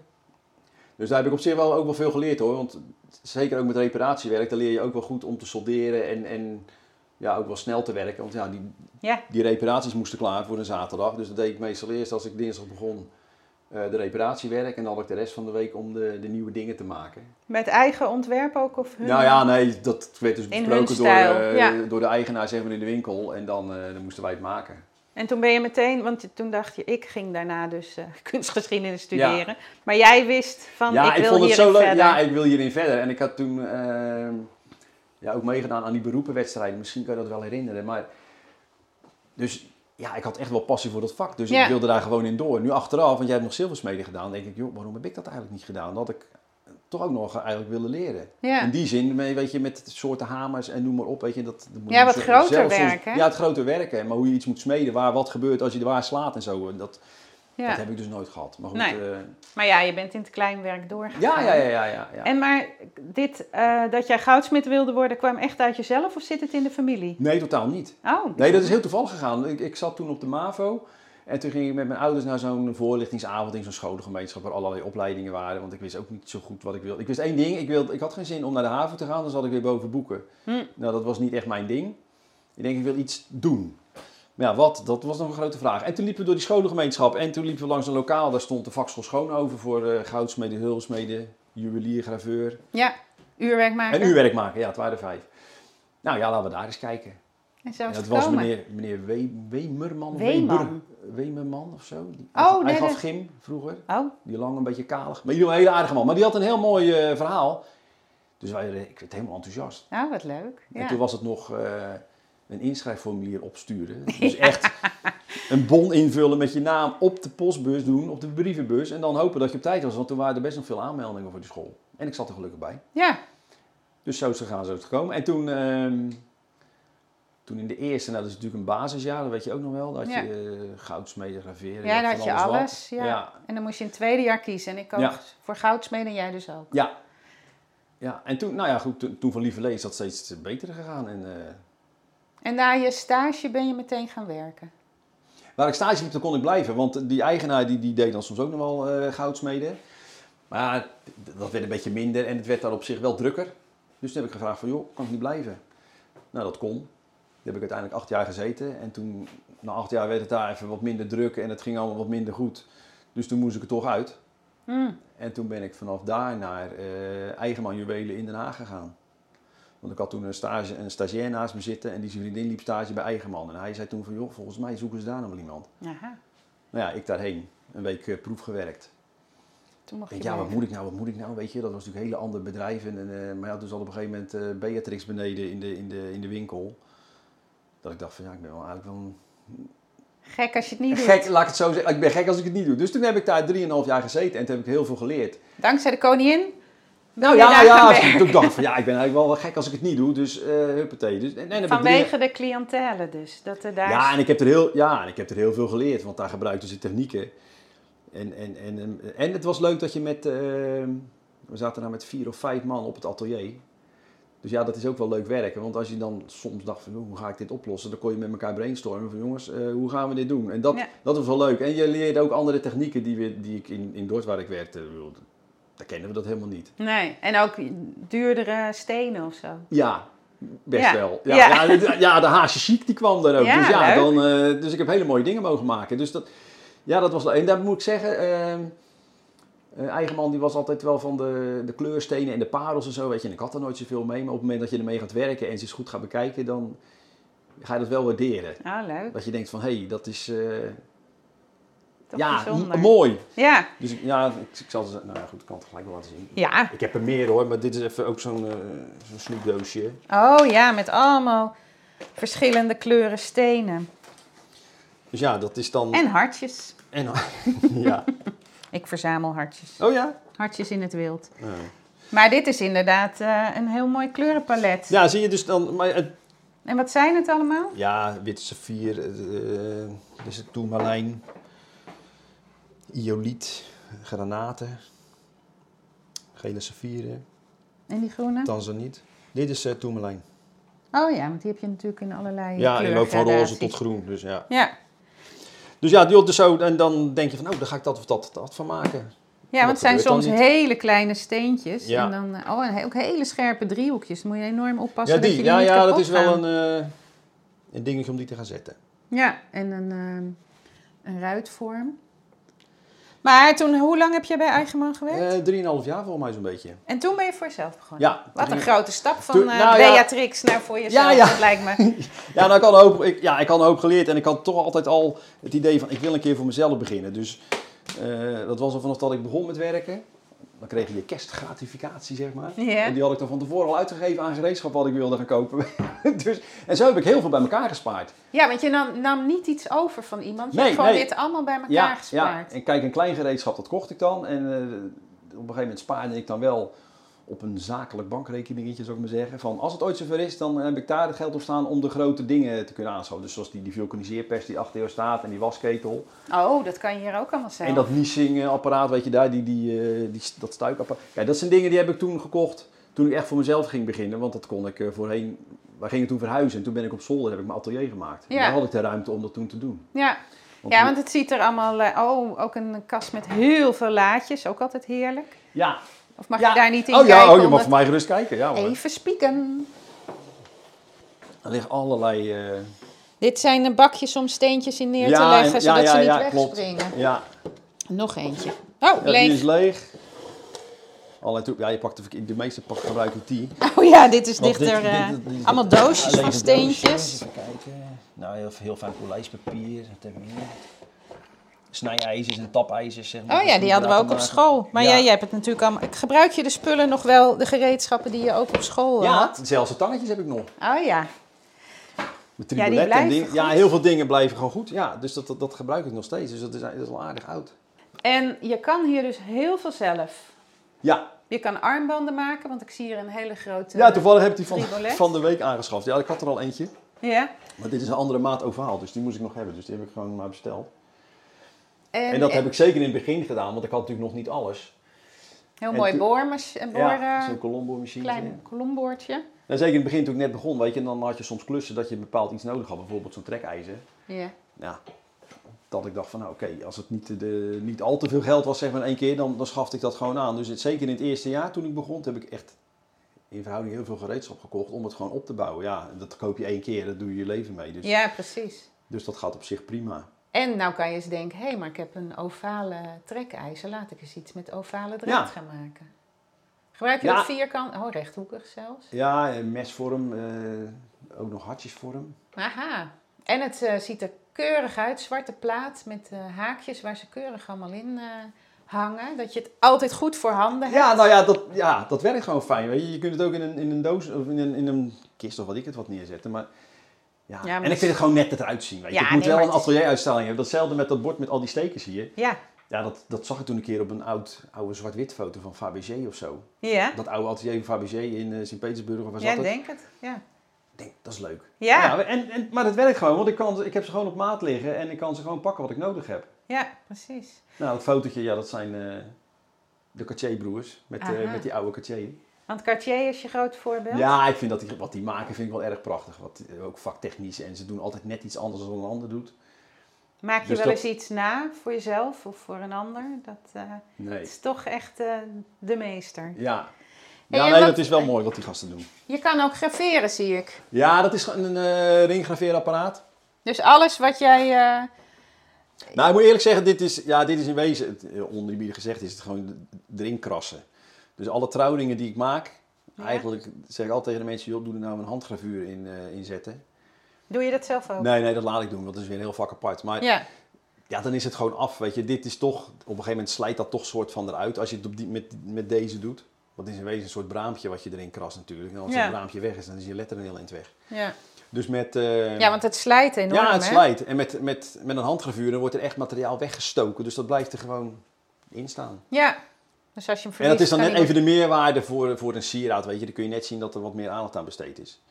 Dus daar heb ik op zich wel ook wel veel geleerd hoor. Want zeker ook met reparatiewerk, daar leer je ook wel goed om te solderen en, en ja, ook wel snel te werken. Want ja, die, Ja, die reparaties moesten klaar voor een zaterdag. Dus dat deed ik meestal eerst als ik dinsdag begon de reparatiewerk. En dan had ik de rest van de week om de, de nieuwe dingen te maken. met eigen ontwerp ook of hun? Nou ja, nee, dat werd dus besproken door, eh, ja. door de eigenaar zeg maar, in de winkel. En dan, eh, dan moesten wij het maken. En toen ben je meteen, want toen dacht je, ik ging daarna dus eh, kunstgeschiedenis studeren. Maar jij wist van, ja, ik wil vond het hierin zo leuk. verder. Ja, ik wil hierin verder. En ik had toen eh, ja, ook meegedaan aan die beroepenwedstrijden. Misschien kan je dat wel herinneren. Maar dus ja, ik had echt wel passie voor dat vak. Dus Ja. ik wilde daar gewoon in door. Nu achteraf, want jij hebt nog zilversmeden gedaan, denk ik, joh, waarom heb ik dat eigenlijk niet gedaan? Dat had ik toch ook nog eigenlijk willen leren. Ja. In die zin, weet je, met soorten hamers en noem maar op, weet je, dat, dat moet Ja, wat groter soms- werken. Ja, het groter werken. Maar hoe je iets moet smeden, waar wat gebeurt als je er waar slaat en zo, dat, Ja. dat heb ik dus nooit gehad. Maar goed, Nee. eh, Maar ja, je bent in het kleinwerk doorgegaan. ja, ja, ja, ja, ja. En maar dit, eh, dat jij goudsmid wilde worden, kwam echt uit jezelf of zit het in de familie? Nee, totaal niet. Oh, Nee, dat is heel toevallig gegaan. Ik, ik zat toen op de MAVO. En toen ging ik met mijn ouders naar zo'n voorlichtingsavond in zo'n scholengemeenschap waar allerlei opleidingen waren. Want ik wist ook niet zo goed wat ik wilde. Ik wist één ding, ik, wilde, ik had geen zin om naar de haven te gaan, dan zat ik weer boven boeken. Hm. Nou, dat was niet echt mijn ding. Ik denk, ik wil iets doen. Maar ja, wat? Dat was nog een grote vraag. En toen liepen we door die scholengemeenschap en toen liepen we langs een lokaal. Daar stond de vakschool Schoonhoven voor eh goudsmeden, hulsmeden, juwelier, graveur. ja, uurwerk maken. En uurwerk maken, ja, het waren er vijf. Nou ja, laten we daar eens kijken. En zo is dat het was meneer, meneer We, Wemerman. Wemerman of zo. Die- Oh, hij nee, gaf gym vroeger. Oh, Die lang een beetje kalig. Maar ieder geval een hele aardige man. Maar die had een heel mooi eh, verhaal. Dus wij, eh, ik werd helemaal enthousiast. nou wat leuk. En Ja. toen was het nog een inschrijfformulier opsturen. Dus echt een bon invullen met je naam op de postbus doen, op de brievenbus. En dan hopen dat je op tijd was. Want toen waren er best nog veel aanmeldingen voor die school. En ik zat er gelukkig bij. ja, Dus zo is het gegaan, zo is het gekomen. En toen, ehm, toen in de eerste, nou dat is natuurlijk een basisjaar, dat weet je ook nog wel. Dat Ja. je uh, goudsmeden, graveren. ja van had je alles. Ja. Ja. En dan moest je in het tweede jaar kiezen. En ik koos Ja. voor goudsmeden en jij dus ook. Ja. Ja, en toen, nou ja, goed, toen, toen van Lieverlee is dat steeds beter gegaan. En, eh, En na je stage ben je meteen gaan werken. waar ik stage liep, dan kon ik blijven. Want die eigenaar die, die deed dan soms ook nog wel eh, goudsmeden. Maar dat werd een beetje minder en het werd daar op zich wel drukker. Dus toen heb ik gevraagd van, joh, kan ik niet blijven? Nou, dat kon. Daar heb ik uiteindelijk acht jaar gezeten. En toen, na acht jaar werd het daar even wat minder druk en het ging allemaal wat minder goed. Dus toen moest ik er toch uit. Hm. En toen ben ik vanaf daar naar eh Eigenman Juwelen in Den Haag gegaan. Want ik had toen een, stage, een stagiair naast me zitten en die zijn vriendin liep stage bij Eigenman. En hij zei toen van, joh, volgens mij zoeken ze daar nog wel iemand. Aha, Nou ja, ik daarheen. Een week eh, proef gewerkt. toen mocht Ik ja, wat moet ik nou, wat moet ik nou, weet je. Dat was natuurlijk een hele andere bedrijf. En, eh, maar ja, toen zat op een gegeven moment eh, Beatrix beneden in de, in, de, in de winkel. Dat ik dacht van, ja, ik ben wel eigenlijk wel een Gek als je het niet doet. gek, laat ik het zo zeggen. Ik ben gek als ik het niet doe. Dus toen heb ik daar 3,5 jaar gezeten en toen heb ik heel veel geleerd. Dankzij de koningin. Nou ja, ja, toen dacht ik van, ja, ik ben eigenlijk wel gek als ik het niet doe. Dus, huppatee. Dus, ik drie- Vanwege de cliëntele dus. Dat er daar Ja, en ik heb er heel, ja, en ik heb er heel veel geleerd, want daar gebruikten ze technieken. En, en, en, en, het was leuk dat je met, eh, we zaten daar met vier of vijf man op het atelier. Dus ja, dat is ook wel leuk werken, want als je dan soms dacht van, "Oh, hoe ga ik dit oplossen? Dan kon je met elkaar brainstormen van, jongens, eh, hoe gaan we dit doen? En dat, Ja. dat was wel leuk. En je leerde ook andere technieken die, we, die ik in, in Dordt waar ik werkte, daar kennen we dat helemaal niet. Nee, en ook duurdere stenen of zo. Ja, best Ja. wel. Ja, Ja. ja. de- ja, de haasje chic die kwam daar ook. Dus ja, leuk. dan, eh, dus ik heb hele mooie dingen mogen maken. Dus dat, ja, dat was. En daar moet ik zeggen, eh, eh, Eigenman die was altijd wel van de, de kleurstenen en de parels en zo, weet je. En ik had er nooit zoveel mee, maar op het moment dat je ermee gaat werken en ze eens goed gaat bekijken, dan ga je dat wel waarderen. Ah, leuk. Dat je denkt van, hé, hey, dat is, eh, Toch ja, bijzonder. mooi. Ja. Dus ik- ja, ik, ik zal ze, nou ja, goed, ik kan het gelijk wel laten zien. Ja. Ik heb er meer hoor, maar dit is even ook zo'n eh zo'n snoepdoosje. Oh ja, met allemaal verschillende kleuren stenen. Dus ja, dat is dan... En hartjes. En, ja. Ik verzamel hartjes. Oh ja? Hartjes in het wild. Ja. Maar dit is inderdaad eh, een heel mooi kleurenpalet. Ja, zie je dus dan... Maar, het- En wat zijn het allemaal? ja, witte saffier, eh dus tourmalijn, ioliet, granaten, gele saffieren, En die groene? tanzaniet. Dit is uh, tourmalijn. Oh ja, want die heb je natuurlijk in allerlei Ja, en ook van roze tot groen. Dus ja. Ja. Dus ja, die dus zo, en dan denk je van, oh, daar ga ik dat of dat, dat van maken. Ja, want het zijn soms hele kleine steentjes. Ja. En dan, eh, oh, en ook hele scherpe driehoekjes. Dan moet je enorm oppassen Ja, dat die, je die ja, niet ja dat is wel een, eh, een dingetje om die te gaan zetten. Ja, en een, een ruitvorm. Maar toen, hoe lang heb je bij Eigenman gewerkt? Eh Drieënhalf jaar volgens mij zo'n beetje. en toen ben je voor jezelf begonnen? Ja. Wat een grote stap van eh, nou ja. Beatrix naar voor jezelf, Ja, ja. dat lijkt me. Ja, nou, ik, had een hoop, ik, ja, ik had een hoop geleerd en ik had toch altijd al het idee van, ik wil een keer voor mezelf beginnen. Dus eh, dat was al vanaf dat ik begon met werken. Dan kreeg je je kerstgratificatie, zeg maar. En die had ik dan van tevoren al uitgegeven aan gereedschap wat ik wilde gaan kopen. dus, en zo heb ik heel veel bij elkaar gespaard. Ja, want je nam, nam niet iets over van iemand. Je Nee, hebt gewoon nee. dit allemaal bij elkaar Ja, ja, gespaard. en kijk, een klein gereedschap, dat kocht ik dan. En eh, op een gegeven moment spaarde ik dan wel op een zakelijk bankrekeningetje, zou ik maar zeggen. Van als het ooit zover is, dan heb ik daar het geld op staan om de grote dingen te kunnen aanschaffen. Dus zoals die, die vulkaniseerpers die achter jou staat en die wasketel. Oh, dat kan je hier ook allemaal zelf. En dat niessing-apparaat, weet je daar, die, die, eh, die, dat stuikapparaat. Kijk, dat zijn dingen die heb ik toen gekocht toen ik echt voor mezelf ging beginnen. Want dat kon ik eh, voorheen... Wij gingen toen verhuizen en toen ben ik op zolder heb ik mijn atelier gemaakt. En Ja. daar had ik de ruimte om dat toen te doen. Ja. Want ja, want het ziet er allemaal... eh, oh, ook een kast met heel veel laadjes. Ook altijd heerlijk. ja. Of mag Ja. je daar niet in oh kijken? ja, oh, je mag voor mij gerust kijken. Ja, hoor. Even spieken. Er liggen allerlei... eh, Dit zijn de bakjes om steentjes in neer te leggen, en- zodat ja, ze ja, niet ja, klopt. wegspringen. Ja, Nog eentje. Oh, ja die leeg. is leeg. Allerlei ja, je pakt de, de meeste pak, gebruik ik die. Oh ja, dit is Want dichter. dit- eh, dit- dit- dit- allemaal doosjes van doosjes. steentjes. Even kijken. Nou, heel, heel fijn polijspapier. Wat hebben we hier? Snijijzers en tapijzers, zeg maar. Oh ja, die hadden we ook op school. Maar Ja. jij, jij hebt het natuurlijk allemaal... Gebruik je de spullen nog wel, de gereedschappen die je ook op school Ja, had? zelfs de tangetjes heb ik nog. Oh ja. Met die tribuletten en dingen. Ja, heel veel dingen blijven gewoon goed. Ja, dus dat, dat, dat gebruik ik nog steeds. Dus dat is, dat is al aardig oud. En je kan hier dus heel veel zelf. Ja, Je kan armbanden maken, want ik zie hier een hele grote... ja toevallig heb ik die van, Tribolet? van de week aangeschaft. Ja, ik had er al eentje. Ja. Maar dit is een andere maat ovaal, dus die moest ik nog hebben. Dus die heb ik gewoon maar besteld. En, En dat heb ik zeker in het begin gedaan, want ik had natuurlijk nog niet alles. Heel en mooi toen- boor, ja, eh, zo'n Colombo machine. klein kolomboordje. En zeker in het begin toen ik net begon, weet je, en dan had je soms klussen dat je bepaald iets nodig had. Bijvoorbeeld zo'n trekijzer. Ja. Ja, dat ik dacht van nou oké, als het niet, de, niet al te veel geld was zeg maar in één keer, dan, dan schafte ik dat gewoon aan. Dus het, zeker in het eerste jaar toen ik begon, heb ik echt in verhouding heel veel gereedschap gekocht om het gewoon op te bouwen. Ja, dat koop je één keer, dat doe je je leven mee. Dus, ja, precies. dus dat gaat op zich prima. En nou kan je eens denken, hé, maar ik heb een ovale trekijzer. Laat ik eens iets met ovale draad Ja. gaan maken. Gebruik je Ja. dat vierkant? Oh, rechthoekig zelfs. Ja, mesvorm, eh, ook nog hartjesvorm. Aha. En het eh, ziet er keurig uit. Zwarte plaat met eh, haakjes waar ze keurig allemaal in eh, hangen. Dat je het altijd goed voor handen hebt. Ja, nou ja dat, ja, dat werkt gewoon fijn. Weet je. je kunt het ook in een, in een doos of in een, in een kist of wat ik het wat neerzetten. Maar, ja. Ja, en ik vind het gewoon net eruit zien. Weet je. Ja, ik moet nee, wel een atelieruitstalling hebben. Datzelfde met dat bord met al die stekers hier. Ja. Ja, dat, dat zag ik toen een keer op een oud, oude zwart-wit foto van Fabergé of zo. Ja, Dat oude atelier van Fabergé in eh, Sint-Petersburg of waar jij zat het? denkt het. Ja. Ik denk, dat is leuk. Ja. en, en, maar het werkt gewoon, want ik, kan, ik heb ze gewoon op maat liggen en ik kan ze gewoon pakken wat ik nodig heb. ja, precies. Nou, dat fotootje, ja, dat zijn eh, de Cartier-broers met, eh, met die oude Cartier. Want Cartier is je groot voorbeeld. Ja, ik vind dat die, wat die maken vind ik wel erg prachtig. Wat, eh, ook vaktechnisch en ze doen altijd net iets anders dan een ander doet. Maak je Dus wel dat- eens iets na voor jezelf of voor een ander? Dat Nee. het is toch echt eh, de meester. Ja. Ja, nee, dat is wel mooi wat die gasten doen. Je kan ook graveren, zie ik. Ja, dat is een eh ringgraveerapparaat. Dus alles wat jij... Nou, ik moet eerlijk zeggen, dit is, ja, dit is in wezen, het, oneerbiedig gezegd, is het gewoon erin krassen. Dus alle trouwringen die ik maak, Ja. eigenlijk zeg ik altijd tegen de mensen, joh, doe er nou een handgravuur in, in zetten. doe je dat zelf ook? Nee, nee, dat laat ik doen, want dat is weer een heel vak apart. Maar ja. Ja. dan is het gewoon af, weet je. Dit is toch, op een gegeven moment slijt dat toch soort van eruit als je het op die, met, met deze doet. Want het is in wezen een soort braampje wat je erin krast natuurlijk. En als Ja. dat braampje weg is, dan is je letter een heel eind weg. Ja. Dus met... eh, ja, want het slijt enorm, ja, het hè? slijt. En met, met, met een handgravuur dan wordt er echt materiaal weggestoken. Dus dat blijft er gewoon in staan. Ja. Dus als je hem En dat verliest, is dan net even de meerwaarde voor, voor een sieraad, weet je. Dan kun je net zien dat er wat meer aandacht aan besteed is.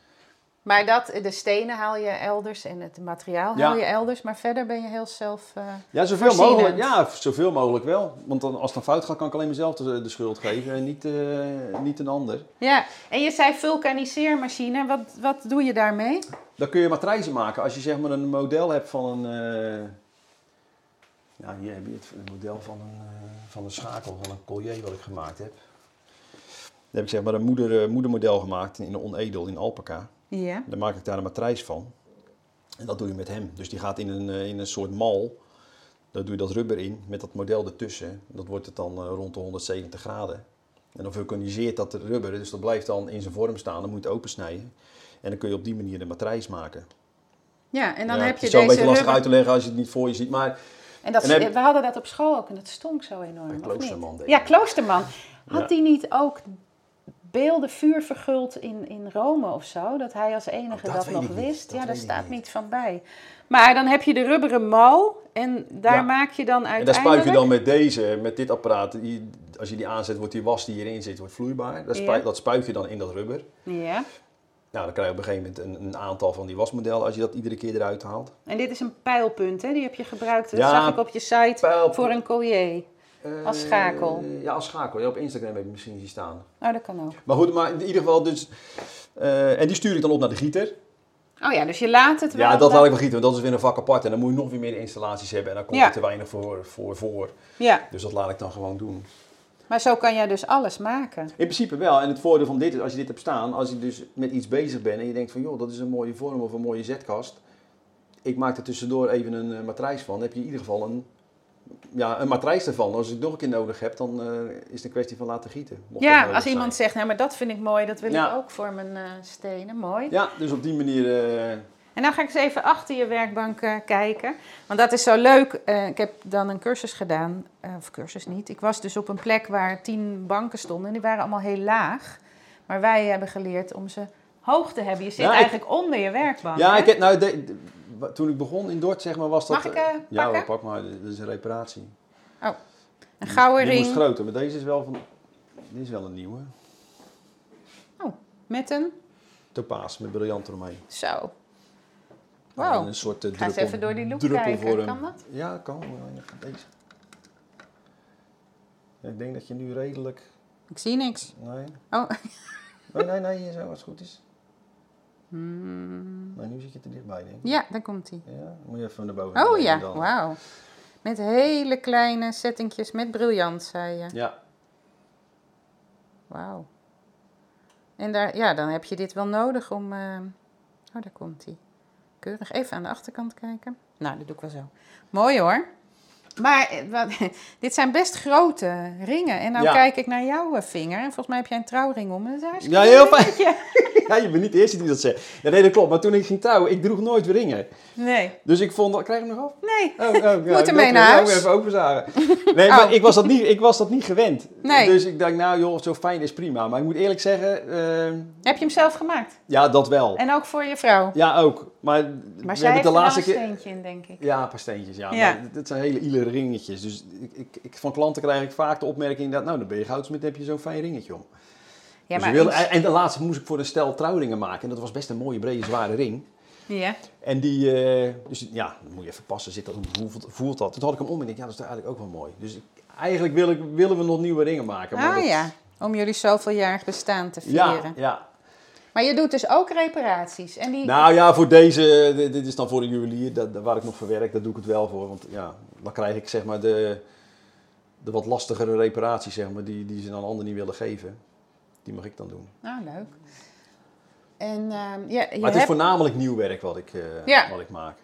Maar dat, de stenen haal je elders en het materiaal Ja. haal je elders. Maar verder ben je heel zelf... eh, Ja, zoveel Voorzienend. mogelijk. Ja, zoveel mogelijk wel. Want dan, als het dan fout gaat, kan ik alleen mezelf de, de schuld geven en niet, eh, niet een ander. Ja, en je zei vulkaniseermachine. Wat, wat doe je daarmee? Dan kun je matrijzen maken. Als je zeg maar een model hebt van een... eh, ja, hier heb je het een model van een, eh, van een schakel, van een collier wat ik gemaakt heb. Dan heb ik zeg maar een moeder, eh, moedermodel gemaakt in een onedel, in alpaca. Ja. Dan maak ik daar een matrijs van. En dat doe je met hem. Dus die gaat in een, eh, in een soort mal. Daar doe je dat rubber in met dat model ertussen. Dat wordt het dan eh, rond de 170 graden. En dan vulkaniseert dat rubber, dus dat blijft dan in zijn vorm staan. Dan moet je het opensnijden. En dan kun je op die manier de matrijs maken. Ja, en dan Ja, heb het je is zo een deze beetje lastig rubber- uit te leggen als je het niet voor je ziet. Maar En dat, En heb- we hadden dat op school ook en dat stonk zo enorm. Kloosterman Ja. Kloosterman. Had Ja. hij niet ook beelden vuur verguld in, in Rome of zo? Dat hij als enige Oh, dat nog wist? Dat ja, daar staat niet. van bij. Maar dan heb je de rubberen mal en daar Ja. maak je dan en uiteindelijk... daar spuit je dan met deze, met dit apparaat. Die, als je die aanzet, wordt die was die hierin zit, wordt vloeibaar. Dat spuit, Ja. dat spuit je dan in dat rubber. Ja. Nou, dan krijg je op een gegeven moment een, een aantal van die wasmodellen als je dat iedere keer eruit haalt. En dit is een pijlpunt, hè? Die heb je gebruikt. Dat Ja, zag ik op je site pijlpunt. voor een collier. Als Eh, schakel. ja, als schakel. Ja, op Instagram heb je misschien zien staan. Oh, dat kan ook. Maar goed, maar in ieder geval dus... eh, en die stuur ik dan op naar de gieter. Oh ja, dus je laat het wel... Ja, dat laat ik wel gieten, want dat is weer een vak apart. En dan moet je nog weer meer installaties hebben en dan komt Ja. er te weinig voor, voor, voor. Ja, Dus dat laat ik dan gewoon doen. Maar zo kan jij dus alles maken. In principe wel. En het voordeel van dit is, als je dit hebt staan, als je dus met iets bezig bent en je denkt van, joh, dat is een mooie vorm of een mooie zetkast. Ik maak er tussendoor even een eh, matrijs van. Dan heb je in ieder geval een, ja, een matrijs ervan. Als ik het nog een keer nodig heb, dan eh, is het een kwestie van laten gieten. Ja, als zijn. iemand zegt, nou, maar dat vind ik mooi, dat wil Ja. ik ook voor mijn eh, stenen. Mooi. Ja, dus op die manier... En dan ga ik eens even achter je werkbank eh, kijken. Want dat is zo leuk. Eh, ik heb dan een cursus gedaan. eh, of cursus niet. Ik was dus op een plek waar tien banken stonden. En die waren allemaal heel laag. Maar wij hebben geleerd om ze hoog te hebben. Je zit Ja, ik- eigenlijk onder je werkbank. Ja, hè? ik heb, nou, de- de- wa- toen ik begon in Dort, zeg maar, was dat... Mag ik, ja, hoor, pak maar. Dit is een reparatie. Een gouden Die moest ring groter, maar deze is wel van... Dit is wel een nieuwe. met een... Topaas met briljant eromheen. Zo. Wauw. Een soort uh, Ga eens even door die loop kijken. Kan dat? Ja, kan. maar even Deze. Ja, ik denk dat je nu redelijk... Ik zie niks. Nee, Oh. nee, nee, nee hier zo, als het goed is. Hmm. Nee, nu zit je te dichtbij, denk ik. Ja, daar komt hij. Ja, moet je even naar boven. Oh ja, wauw. Met hele kleine settingjes met briljant, zei je. Ja, Wauw. En daar, ja, dan heb je dit wel nodig om... eh, Oh, daar komt hij. Keurig. Even aan de achterkant kijken. Nou, dat doe ik wel zo. Mooi hoor. Maar eh, wat, dit zijn best grote ringen. En nou Ja. kijk ik naar jouw eh, vinger. En volgens mij heb jij een trouwring om. Dat is Ja, heel fijn. ja, je bent niet de eerste die dat zegt. Ja, nee, dat klopt. Maar toen ik ging trouwen, ik droeg nooit ringen. Nee, Dus ik vond... Krijg je hem nog af? nee. Oh, oh, ja, Moet ik ermee naar ik huis. hem even openzagen. Nee, maar Oh. ik, was dat niet, ik was dat niet gewend. Nee. Dus ik dacht, nou joh, zo fijn is prima. Maar ik moet eerlijk zeggen, eh, Heb je hem zelf gemaakt? ja, dat wel. En ook voor je vrouw? Ja, ook. Maar, Maar zij hebben de er laatste een steentje in, denk ik. Ja, een paar steentjes, ja. Ja. Maar dit zijn hele ile ringetjes. Dus ik, ik, ik, van klanten krijg ik vaak de opmerking dat, nou, dan ben je goudsmid, heb je zo'n fijn ringetje om. Ja, dus maar en de laatste moest ik voor een stel trouwringen maken. En dat was best een mooie, brede, zware ring. Ja. En die, eh, dus ja, dan moet je even passen, zit dat, hoe voelt, dat? Toen had ik hem om en ik, ja, dat is eigenlijk ook wel mooi. Dus ik- eigenlijk wil ik, willen we nog nieuwe ringen maken. Maar Ah dat- ja, om jullie zoveeljarig bestaan te Ja, vieren. ja. Maar je doet dus ook reparaties. En die... Nou ja, voor deze, dit dit is dan voor de juwelier, dat, waar ik nog voor werk, daar doe ik het wel voor. Want ja, dan krijg ik zeg maar de, de wat lastigere reparaties, zeg maar, die, die ze aan anderen niet willen geven. Die mag ik dan doen. Nou, leuk. En ehm, ja, je Maar het is voornamelijk nieuw werk wat ik, eh, Ja. wat ik maak.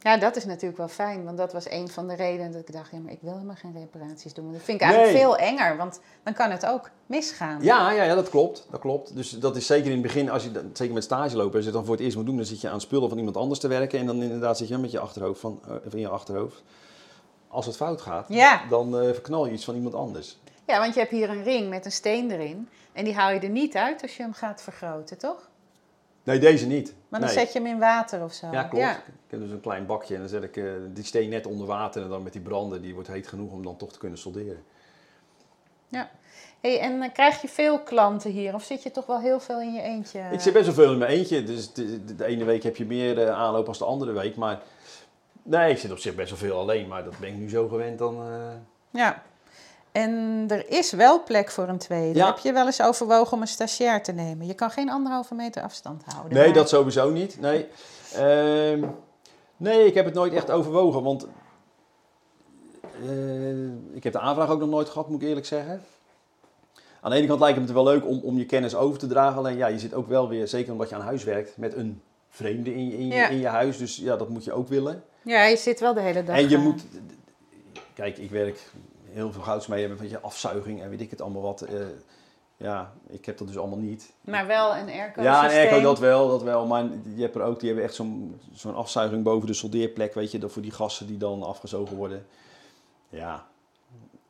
Ja, dat is natuurlijk wel fijn. Want dat was een van de redenen dat ik dacht... Ja, maar ik wil helemaal geen reparaties doen. Want dat vind ik eigenlijk Nee. veel enger. Want dan kan het ook misgaan. Ja, ja, ja, dat klopt. Dat klopt. Dus dat is zeker in het begin, als je zeker met stage lopen, als je het dan voor het eerst moet doen, dan zit je aan spullen van iemand anders te werken. En dan inderdaad zit je met je achterhoofd van, eh, in je achterhoofd. Als het fout gaat, Ja. dan eh, verknal je iets van iemand anders. Ja, want je hebt hier een ring met een steen erin. En die haal je er niet uit als je hem gaat vergroten, toch? Nee, deze niet. Maar dan nee. zet je hem in water of zo. Ja, klopt. Ik heb dus een klein bakje en dan zet ik eh, die steen net onder water en dan met die branden, die wordt heet genoeg om dan toch te kunnen solderen. Hey, en eh, krijg je veel klanten hier? Of zit je toch wel heel veel in je eentje? Ik zit best wel veel in mijn eentje. Dus de, de, de ene week heb je meer eh, aanloop als de andere week. Maar nee, ik zit op zich best wel veel alleen. Maar dat ben ik nu zo gewend dan... Ja. En er is wel plek voor een tweede. Ja. Heb je wel eens overwogen om een stagiair te nemen? Je kan geen anderhalve meter afstand houden. Nee, maar- dat sowieso niet. Nee. Ehm, nee, ik heb het nooit echt overwogen. Want eh, ik heb de aanvraag ook nog nooit gehad, moet ik eerlijk zeggen. Aan de ene kant lijkt het me wel leuk om, om je kennis over te dragen. Alleen ja, je zit ook wel weer, zeker omdat je aan huis werkt, met een vreemde in je, in je, Ja. in je huis. Dus ja, dat moet je ook willen. Ja, je zit wel de hele dag. En je moet... Kijk, ik werk heel veel goudsmeden met je afzuiging en weet ik het allemaal wat. eh, ja, ik heb dat dus allemaal niet. Maar wel een airco Ja, een airco dat wel, dat wel. Maar je hebt er ook, die hebben echt zo'n zo'n afzuiging boven de soldeerplek, weet je, dat voor die gassen die dan afgezogen worden. Ja,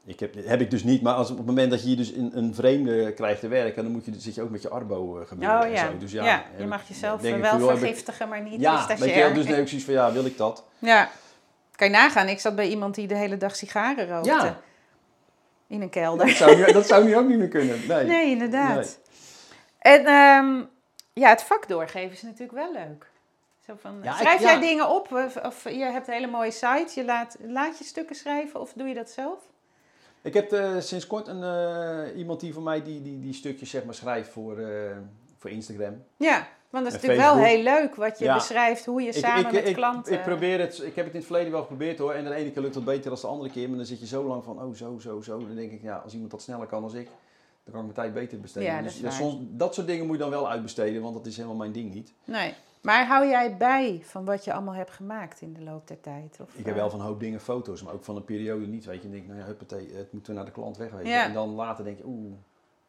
ik heb, heb ik dus niet. Maar als, op het moment dat je hier dus in een vreemde krijgt te werken, dan moet je, zit je ook met je arbo eh, gebeuren Oh ja. zo. Dus ja, ja, je mag jezelf ik wel van, joh, heb ik- vergiftigen, maar niet Ja, weet je, stagiair. wel, dus heb ik zoiets van, ja, wil ik dat? Ja. Kan je nagaan, ik zat bij iemand die de hele dag sigaren rookte. Ja. In een kelder. Dat zou, nu- dat zou nu ook niet meer kunnen. Nee. Nee, inderdaad. En ehm, ja, het vak doorgeven is natuurlijk wel leuk. Zo van, Ja, ik- schrijf ja. jij dingen op? Of, of je hebt een hele mooie site, je laat, laat je stukken schrijven of doe je dat zelf? Ik heb eh, sinds kort een, eh, iemand die voor mij die, die, die stukjes zeg maar, schrijft voor, eh, voor Instagram. Ja, want dat is natuurlijk wel heel leuk wat je Ja. beschrijft, hoe je samen met ik, klanten... Ik, probeer het, ik heb het in het verleden wel geprobeerd hoor. En de ene keer lukt het beter dan de andere keer. Maar dan zit je zo lang van, oh zo, zo, zo. Dan denk ik, ja, als iemand dat sneller kan als ik, dan kan ik mijn tijd beter besteden. Ja, dat dus waar. soms, dat soort dingen moet je dan wel uitbesteden, want dat is helemaal mijn ding niet. Nee. Maar hou jij bij van wat je allemaal hebt gemaakt in de loop der tijd? Of, Ik heb eh, wel van een hoop dingen foto's, maar ook van een periode niet. Weet je, en denk ik, nou ja, huppatee, het moet weer naar de klant weg. Weet je. Ja. En dan later denk je, oeh,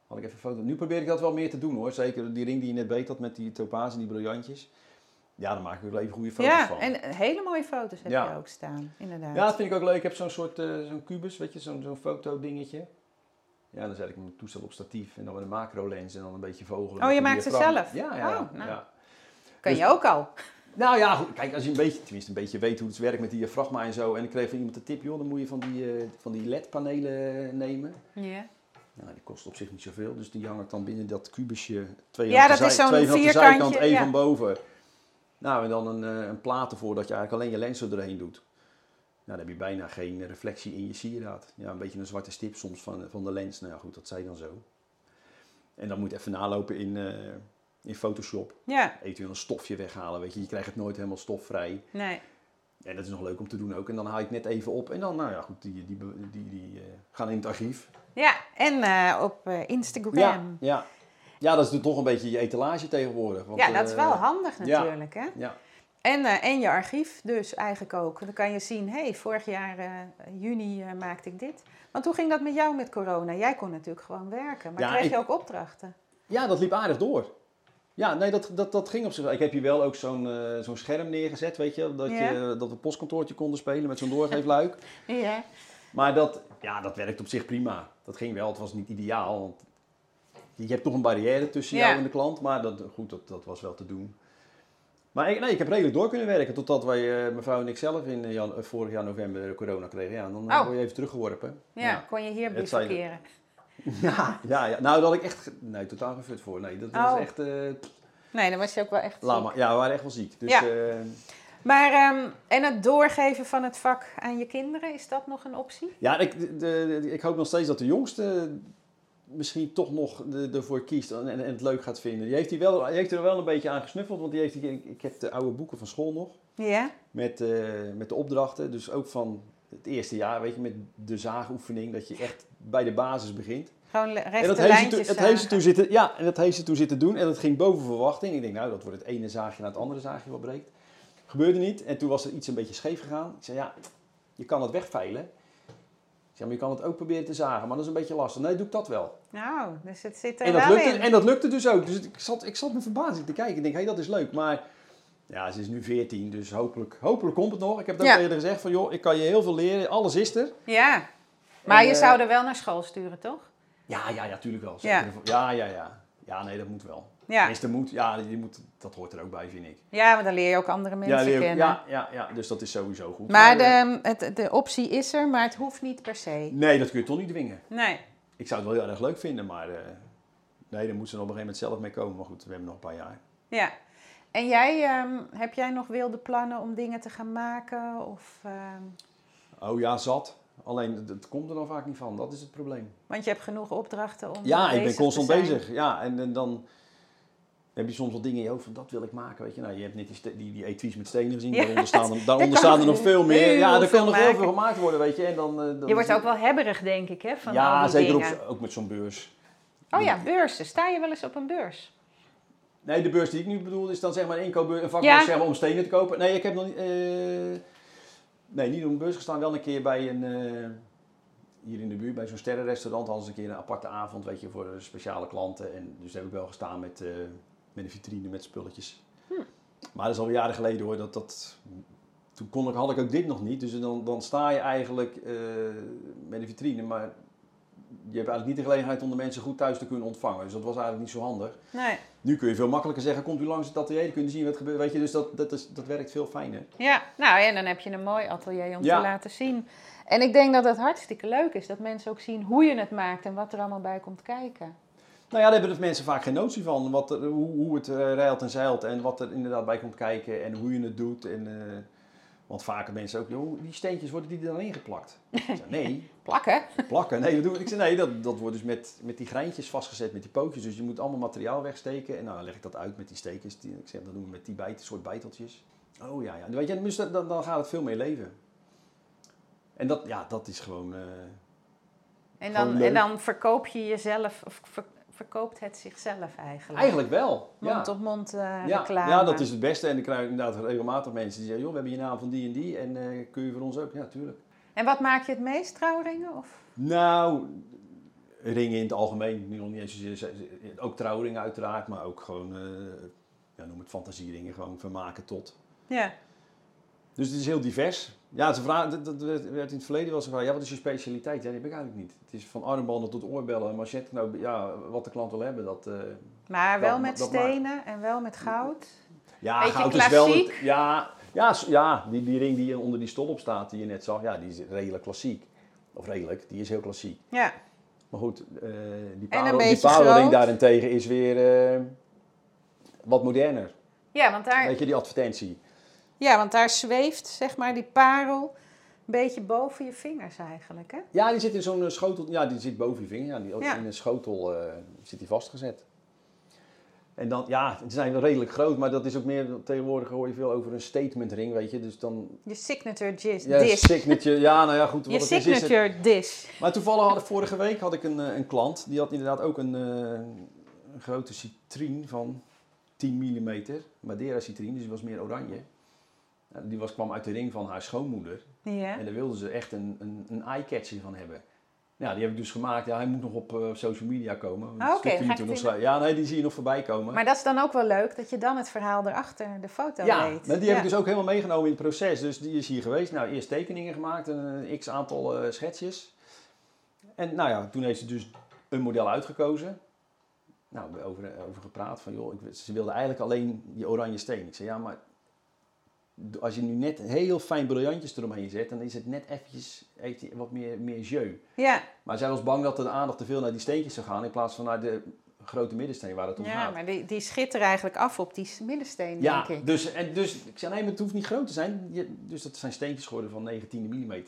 had ik even een foto. Nu probeer ik dat wel meer te doen hoor. Zeker die ring die je net beet had met die topazen en die briljantjes. Ja, dan maak ik wel even goede foto's Ja, van. en hele mooie foto's heb Ja. je ook staan, inderdaad. Ja, dat vind ik ook leuk. Ik heb zo'n soort eh, zo'n kubus, weet je, zo'n zo'n fotodingetje. Ja, dan zet ik mijn toestel op statief en dan met een macro lens en dan een beetje vogelen. Oh, je een maakt ze zelf? Ja, ja. Oh, nou. ja. kan dus- je ook al. Nou ja, goed, kijk, als je een beetje, tenminste een beetje weet hoe het werkt met die diafragma en zo. En ik kreeg van iemand de tip, joh, dan moet je van die, eh, van die LED-panelen nemen. Ja. Nou, die kost op zich niet zoveel, dus die hang ik dan binnen dat kubusje. Twee Ja, de dat is zij- zo'n twee van de zijkant, één ja. van boven. Nou, en dan een, eh, een plaat ervoor dat je eigenlijk alleen je lens er doorheen doet. Nou, dan heb je bijna geen reflectie in je sieraad. Ja, een beetje een zwarte stip soms van, van de lens. Nou ja, goed, dat zei dan zo. En dan moet je even nalopen in, eh, in Photoshop. Ja, Eventueel een stofje weghalen, weet je. Je krijgt het nooit helemaal stofvrij. nee. En dat is nog leuk om te doen ook. En dan haal ik net even op. En dan, nou ja, goed, die, die, die, die, eh, gaan in het archief. Ja, en eh, op eh, Instagram. Ja, Ja, ja. ja, dat is toch een beetje je etalage tegenwoordig. Want, dat is wel handig ja. natuurlijk. Hè? Ja, En, en je archief dus eigenlijk ook. Dan kan je zien, hé, hey, vorig jaar juni maakte ik dit. Want hoe ging dat met jou met corona? Jij kon natuurlijk gewoon werken, maar Ja, kreeg ik- je ook opdrachten? ja dat liep aardig door. Ja, nee, dat, dat, dat ging op zich. wel. Ik heb hier wel ook zo'n eh, zo'n scherm neergezet, weet je. Dat, Ja. je. dat we postkantoortje konden spelen met zo'n doorgeefluik. Ja. Maar dat, ja, dat werkt op zich prima. Dat ging wel, het was niet ideaal. Want je hebt toch een barrière tussen Ja. jou en de klant. Maar dat, goed, dat, dat was wel te doen. Maar ik, nee, ik heb redelijk door kunnen werken. Totdat wij, eh, mevrouw en ik zelf in eh, jan- vorig jaar november corona kregen. Ja, dan Oh. word je even teruggeworpen. Ja, kon je hier bivakeren. Ja, ja, ja. Nou, had ik echt... Nee, totaal gefut voor. Nee, dat was Oh. echt... eh, Nee, dan was je ook wel echt ziek. Ja, we waren echt wel ziek. Dus Ja. eh, Maar, ehm, en het doorgeven van het vak aan je kinderen, is dat nog een optie? ja, ik, de, de- ik hoop nog steeds dat de jongste misschien toch nog ervoor kiest en, en het leuk gaat vinden. Die heeft, die wel, die heeft er wel een beetje aan gesnuffeld, want die heeft, die- ik heb de oude boeken van school nog. Ja? Met, eh, met de opdrachten, dus ook van het eerste jaar, weet je, met de zaagoefening, dat je echt bij de basis begint. Gewoon le- En rechte dat heeft, ze heeft zitten, ja, en dat heeft ze toen zitten doen en dat ging boven verwachting. Ik denk, nou, dat wordt het ene zaagje naar het andere zaagje wat breekt. Gebeurde niet en toen was er iets een beetje scheef gegaan. Ik zei, ja, je kan het wegveilen. Ik zei, maar je kan het ook proberen te zagen, maar dat is een beetje lastig. Nee, doe ik dat wel. Nou, dus het zit er En dat, wel lukte, in. en dat lukte dus ook. Dus ik zat, ik zat met verbazing te kijken. Ik denk, hé, dat is leuk. Maar ja, ze is nu 14, dus hopelijk, hopelijk komt het nog. Ik heb Ja. eerder gezegd van, joh, ik kan je heel veel leren. Alles is er. Ja. Maar En, je eh, zou er wel naar school sturen, toch? Ja, ja, ja, tuurlijk wel. Ja. Ja, ja, ja. Ja, nee, dat moet wel. Ja. Tenminste, moet, ja, je moet, dat hoort er ook bij, vind ik. Ja, maar dan leer je ook andere mensen ja, leer- kennen. ja, ja, ja, dus dat is sowieso goed. Maar eh, de, het, de optie is er, maar het hoeft niet per se. Nee, dat kun je toch niet dwingen. Nee. ik zou het wel heel erg leuk vinden, maar eh, nee, daar moet ze op een gegeven moment zelf mee komen. Maar goed, we hebben nog een paar jaar. Ja. En jij, ehm, heb jij nog wilde plannen om dingen te gaan maken? Of, ehm, Oh ja, zat. Alleen, het- komt er dan vaak niet van. Dat is het probleem. want je hebt genoeg opdrachten om Ja, ik ben constant bezig. Ja, en, en dan heb je soms wel dingen in je hoofd van dat wil ik maken. Weet je, nou, je hebt net die, die, die etuis met stenen gezien. Ja, Daaronder staan, er- daaronder staan er nog veel meer. Ja, er kan nog heel veel gemaakt worden, weet je. En dan, eh, dan Je wordt ook wel hebberig, denk ik, hè, van al Ja, die zeker ook met zo'n beurs. Oh ja, beurzen. Sta je wel eens op een beurs? Nee, de beurs die ik nu bedoel is dan zeg maar een inkoopbeurs, een vakbeurs Ja. zeg maar, om stenen te kopen. Nee, ik heb nog niet... eh, nee, niet op een beurs gestaan. Wel een keer bij een... eh, hier in de buurt, bij zo'n sterrenrestaurant, hadden ze een keer een aparte avond, weet je, voor speciale klanten. En dus daar heb ik wel gestaan met, eh, met een vitrine met spulletjes. Hm. Maar dat is alweer jaren geleden hoor. Dat, dat, toen kon ik, had ik ook dit nog niet. Dus dan, dan sta je eigenlijk met een vitrine, maar je hebt eigenlijk niet de gelegenheid om de mensen goed thuis te kunnen ontvangen. Dus dat was eigenlijk niet zo handig. Nee. Nu kun je veel makkelijker zeggen, komt u langs het atelier, dan kun je zien wat er gebeurt. Weet je, dus dat, dat, is, dat werkt veel fijner. Ja, nou ja, dan heb je een mooi atelier om Ja. te laten zien. En ik denk dat het hartstikke leuk is dat mensen ook zien hoe je het maakt en wat er allemaal bij komt kijken. Nou ja, daar hebben de mensen vaak geen notie van. Wat er, hoe, hoe het eh, rijlt en zeilt en wat er inderdaad bij komt kijken en hoe je het doet. En, eh, want vaker mensen ook, joh, die steentjes worden die er dan ingeplakt? Nee, Plakken? plakken. Nee, dat doe ik. Zeg, nee, dat, dat wordt dus met, met die grijntjes vastgezet, met die pootjes. Dus je moet allemaal materiaal wegsteken. En nou, dan leg ik dat uit met die stekers. Die, ik zeg, dat doen we met die bijt, soort bijteltjes. Oh ja, ja. Weet je, dus dan, dan gaat het veel meer leven. En dat, ja, dat is gewoon... eh, En dan, en dan verkoop je jezelf, of ver- verkoopt het zichzelf eigenlijk? eigenlijk wel. ja. Mond-op-mond eh, Ja, reclame. ja, dat is het beste. En ik krijg inderdaad regelmatig mensen die zeggen: joh, we hebben je naam van die en die en eh, kun je voor ons ook? Ja, tuurlijk. En wat maak je het meest, trouwringen? Of? Nou, ringen in het algemeen. Nog niet eens Ook trouwringen uiteraard, maar ook gewoon, eh, ja, noem het fantasieringen, gewoon vermaken tot. Ja. Dus het is heel divers. Ja, ze vragen, dat, dat werd in het verleden wel eens gevraagd, ja, wat is je specialiteit? Ja, die heb ik eigenlijk niet. Het is van armbanden tot oorbellen, machetknopen, ja, wat de klant wil hebben, dat... eh, Maar wel Dat- met dat maakt- stenen en wel met goud. Ja, Beetje goud is wel... het- ja, ja, ja die, die ring die onder die stol op staat, die je net zag, ja, die is redelijk klassiek. Of redelijk, die is heel klassiek. Ja. Maar goed, eh, die parelring daarentegen is weer eh, wat moderner. Ja, want daar, Weet je, die advertentie. ja, want daar zweeft zeg maar die parel een beetje boven je vingers eigenlijk. Hè? Ja, die zit in zo'n eh, schotel, ja, die zit boven je vinger. Ja, die, Ja. In een schotel zit die vastgezet. En dan, ja, ze zijn wel redelijk groot, maar dat is ook meer, tegenwoordig hoor je veel over een statement ring, weet je. Dus dan, Je signature dis. ja, signature, ja, nou ja, goed. Je Wat het is, is het, signature dis. Maar toevallig had ik vorige week had ik een, eh, een klant, die had inderdaad ook een, eh, een grote citrine van 10 mm, Madeira citrine, dus die was meer oranje. Nou, die was, kwam uit de ring van haar schoonmoeder Ja. en daar wilden ze echt een, een, een eye-catcher van hebben. Ja, die heb ik dus gemaakt. Ja, hij moet nog op eh, social media komen. Ah, oké, ga nog. Ja, nee, die zie je nog voorbij komen. Maar dat is dan ook wel leuk dat je dan het verhaal erachter de foto ja, weet. maar die heb Ja. ik dus ook helemaal meegenomen in het proces. Dus die is hier geweest. Nou, eerst tekeningen gemaakt, een x aantal eh, schetsjes. En nou ja, toen heeft ze dus een model uitgekozen. Nou, we hebben over, over gepraat van, joh, ik, ze wilde eigenlijk alleen die oranje steen. Ik zei, ja, maar als je nu net heel fijn briljantjes eromheen zet, dan is het net eventjes, heeft hij wat meer, meer jeu. Ja, Maar zij was bang dat de aandacht te veel naar die steentjes zou gaan, in plaats van naar de grote middensteen waar het om ja gaat. maar die, die schitteren eigenlijk af op die middensteen, Ja, denk ik. dus, en dus ik zei nee, maar het hoeft niet groot te zijn. Je, dus dat zijn steentjes geworden van 19 mm.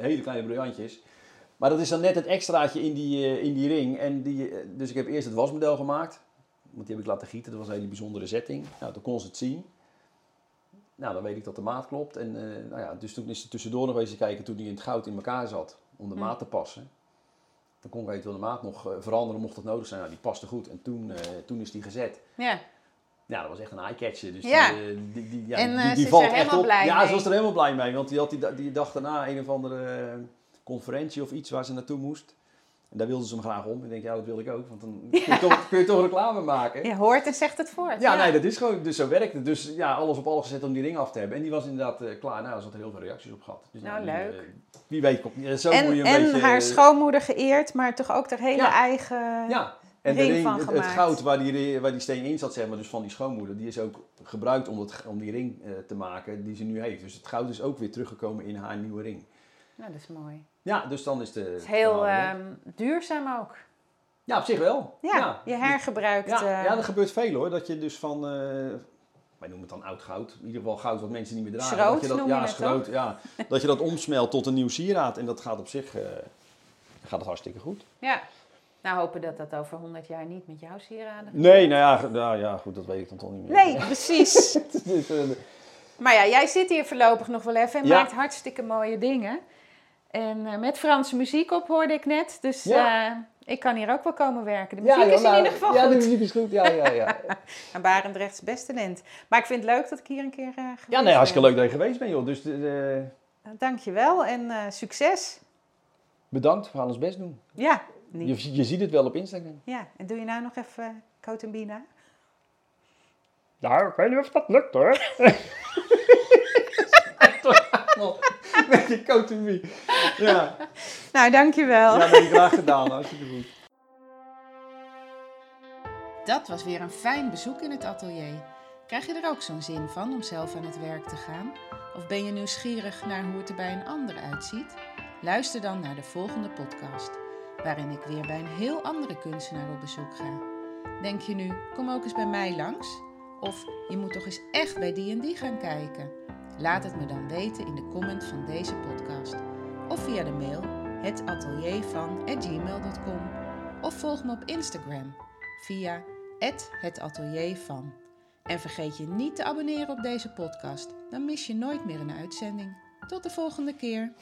Hele kleine briljantjes. Maar dat is dan net het extraatje in die, eh, in die ring. En die, eh, dus ik heb eerst het wasmodel gemaakt. Want die heb ik laten gieten. Dat was een hele bijzondere setting. Nou, toen kon ze het zien. Nou, dan weet ik dat de maat klopt. En eh, nou ja, dus toen is ze tussendoor nog eens kijken toen die in het goud in elkaar zat. Om de Hm. maat te passen. Dan kon ik eventueel de maat nog eh, veranderen mocht dat nodig zijn. Nou, die paste goed. En toen, eh, toen is die gezet. Ja. Ja, dat was echt een eye-catcher. Dus Ja. die, die, die, ja, En, die, die ze valt er echt op. blij ja, mee. ze was er helemaal blij mee. Want die, had die, die dag daarna een of andere conferentie of iets waar ze naartoe moest. En daar wilde ze hem graag om. Ik denk, ja, dat wil ik ook. Want dan kun je, toch, kun je toch reclame maken. Je hoort en zegt het voort. Ja, nee, dat is gewoon, dus zo werkt het. Dus ja, alles op alles gezet om die ring af te hebben. En die was inderdaad eh, klaar. Nou, er heel veel reacties op gehad. Dus, Nou, die, leuk. eh, wie weet, komt, ja, zo moet en je een en beetje... haar eh, schoonmoeder geëerd, maar toch ook haar hele Ja. eigen... Ja, en de ring van het, het goud waar die, waar die steen in zat, zeg maar, dus van die schoonmoeder, die is ook gebruikt om, het, om die ring eh, te maken die ze nu heeft. Dus het goud is ook weer teruggekomen in haar nieuwe ring. Nou, dat is mooi. Ja, dus dan is de... Het is heel ehm, duurzaam ook. Ja, op zich wel. Ja, je hergebruikt. Ja, ja, er gebeurt veel hoor. Dat je dus van, eh, wij noemen het dan oud goud, in ieder geval goud wat mensen niet meer dragen. Schroot dat je dat, noem ja, schroot, ja, dat je dat omsmelt tot een nieuw sieraad. En dat gaat op zich eh, gaat het hartstikke goed. ja. Nou, hopen dat dat over 100 jaar niet met jouw sieraden. Nee, nou ja, nou ja, goed, dat weet ik dan toch niet meer. Nee, precies. Dus, eh, maar ja, jij zit hier voorlopig nog wel even en Ja. maakt hartstikke mooie dingen. En eh, met Franse muziek op hoorde ik net. Dus Ja. eh, ik kan hier ook wel komen werken. De ja, muziek joh, is in nou, ieder geval ja, goed. de muziek is goed. Ja, ja, ja. En Barendrechts beste talent. Maar ik vind het leuk dat ik hier een keer eh geweest ja, nee, hartstikke leuk dat je geweest bent, joh. Dus eh, Nou, Dankjewel en eh, succes. bedankt, we gaan ons best doen. Ja, niet. Je, je ziet het wel op Instagram. ja, en doe je nou nog even uh, Cotumbina? Nou, ik weet niet of dat lukt hoor. Met je coatumie. Ja, Nou, dankjewel. ja nee, graag gedaan. Hartstikke goed. Dat was weer een fijn bezoek in het atelier. Krijg je er ook zo'n zin van om zelf aan het werk te gaan? Of ben je nieuwsgierig naar hoe het er bij een ander uitziet? Luister dan naar de volgende podcast, waarin ik weer bij een heel andere kunstenaar op bezoek ga. Denk je nu, kom ook eens bij mij langs? Of je moet toch eens echt bij die en die gaan kijken? Laat het me dan weten in de comment van deze podcast. Of via de mail hetateliervan.gmail.com Of volg me op Instagram via @hetateliervan. En vergeet je niet te abonneren op deze podcast, dan mis je nooit meer een uitzending. Tot de volgende keer.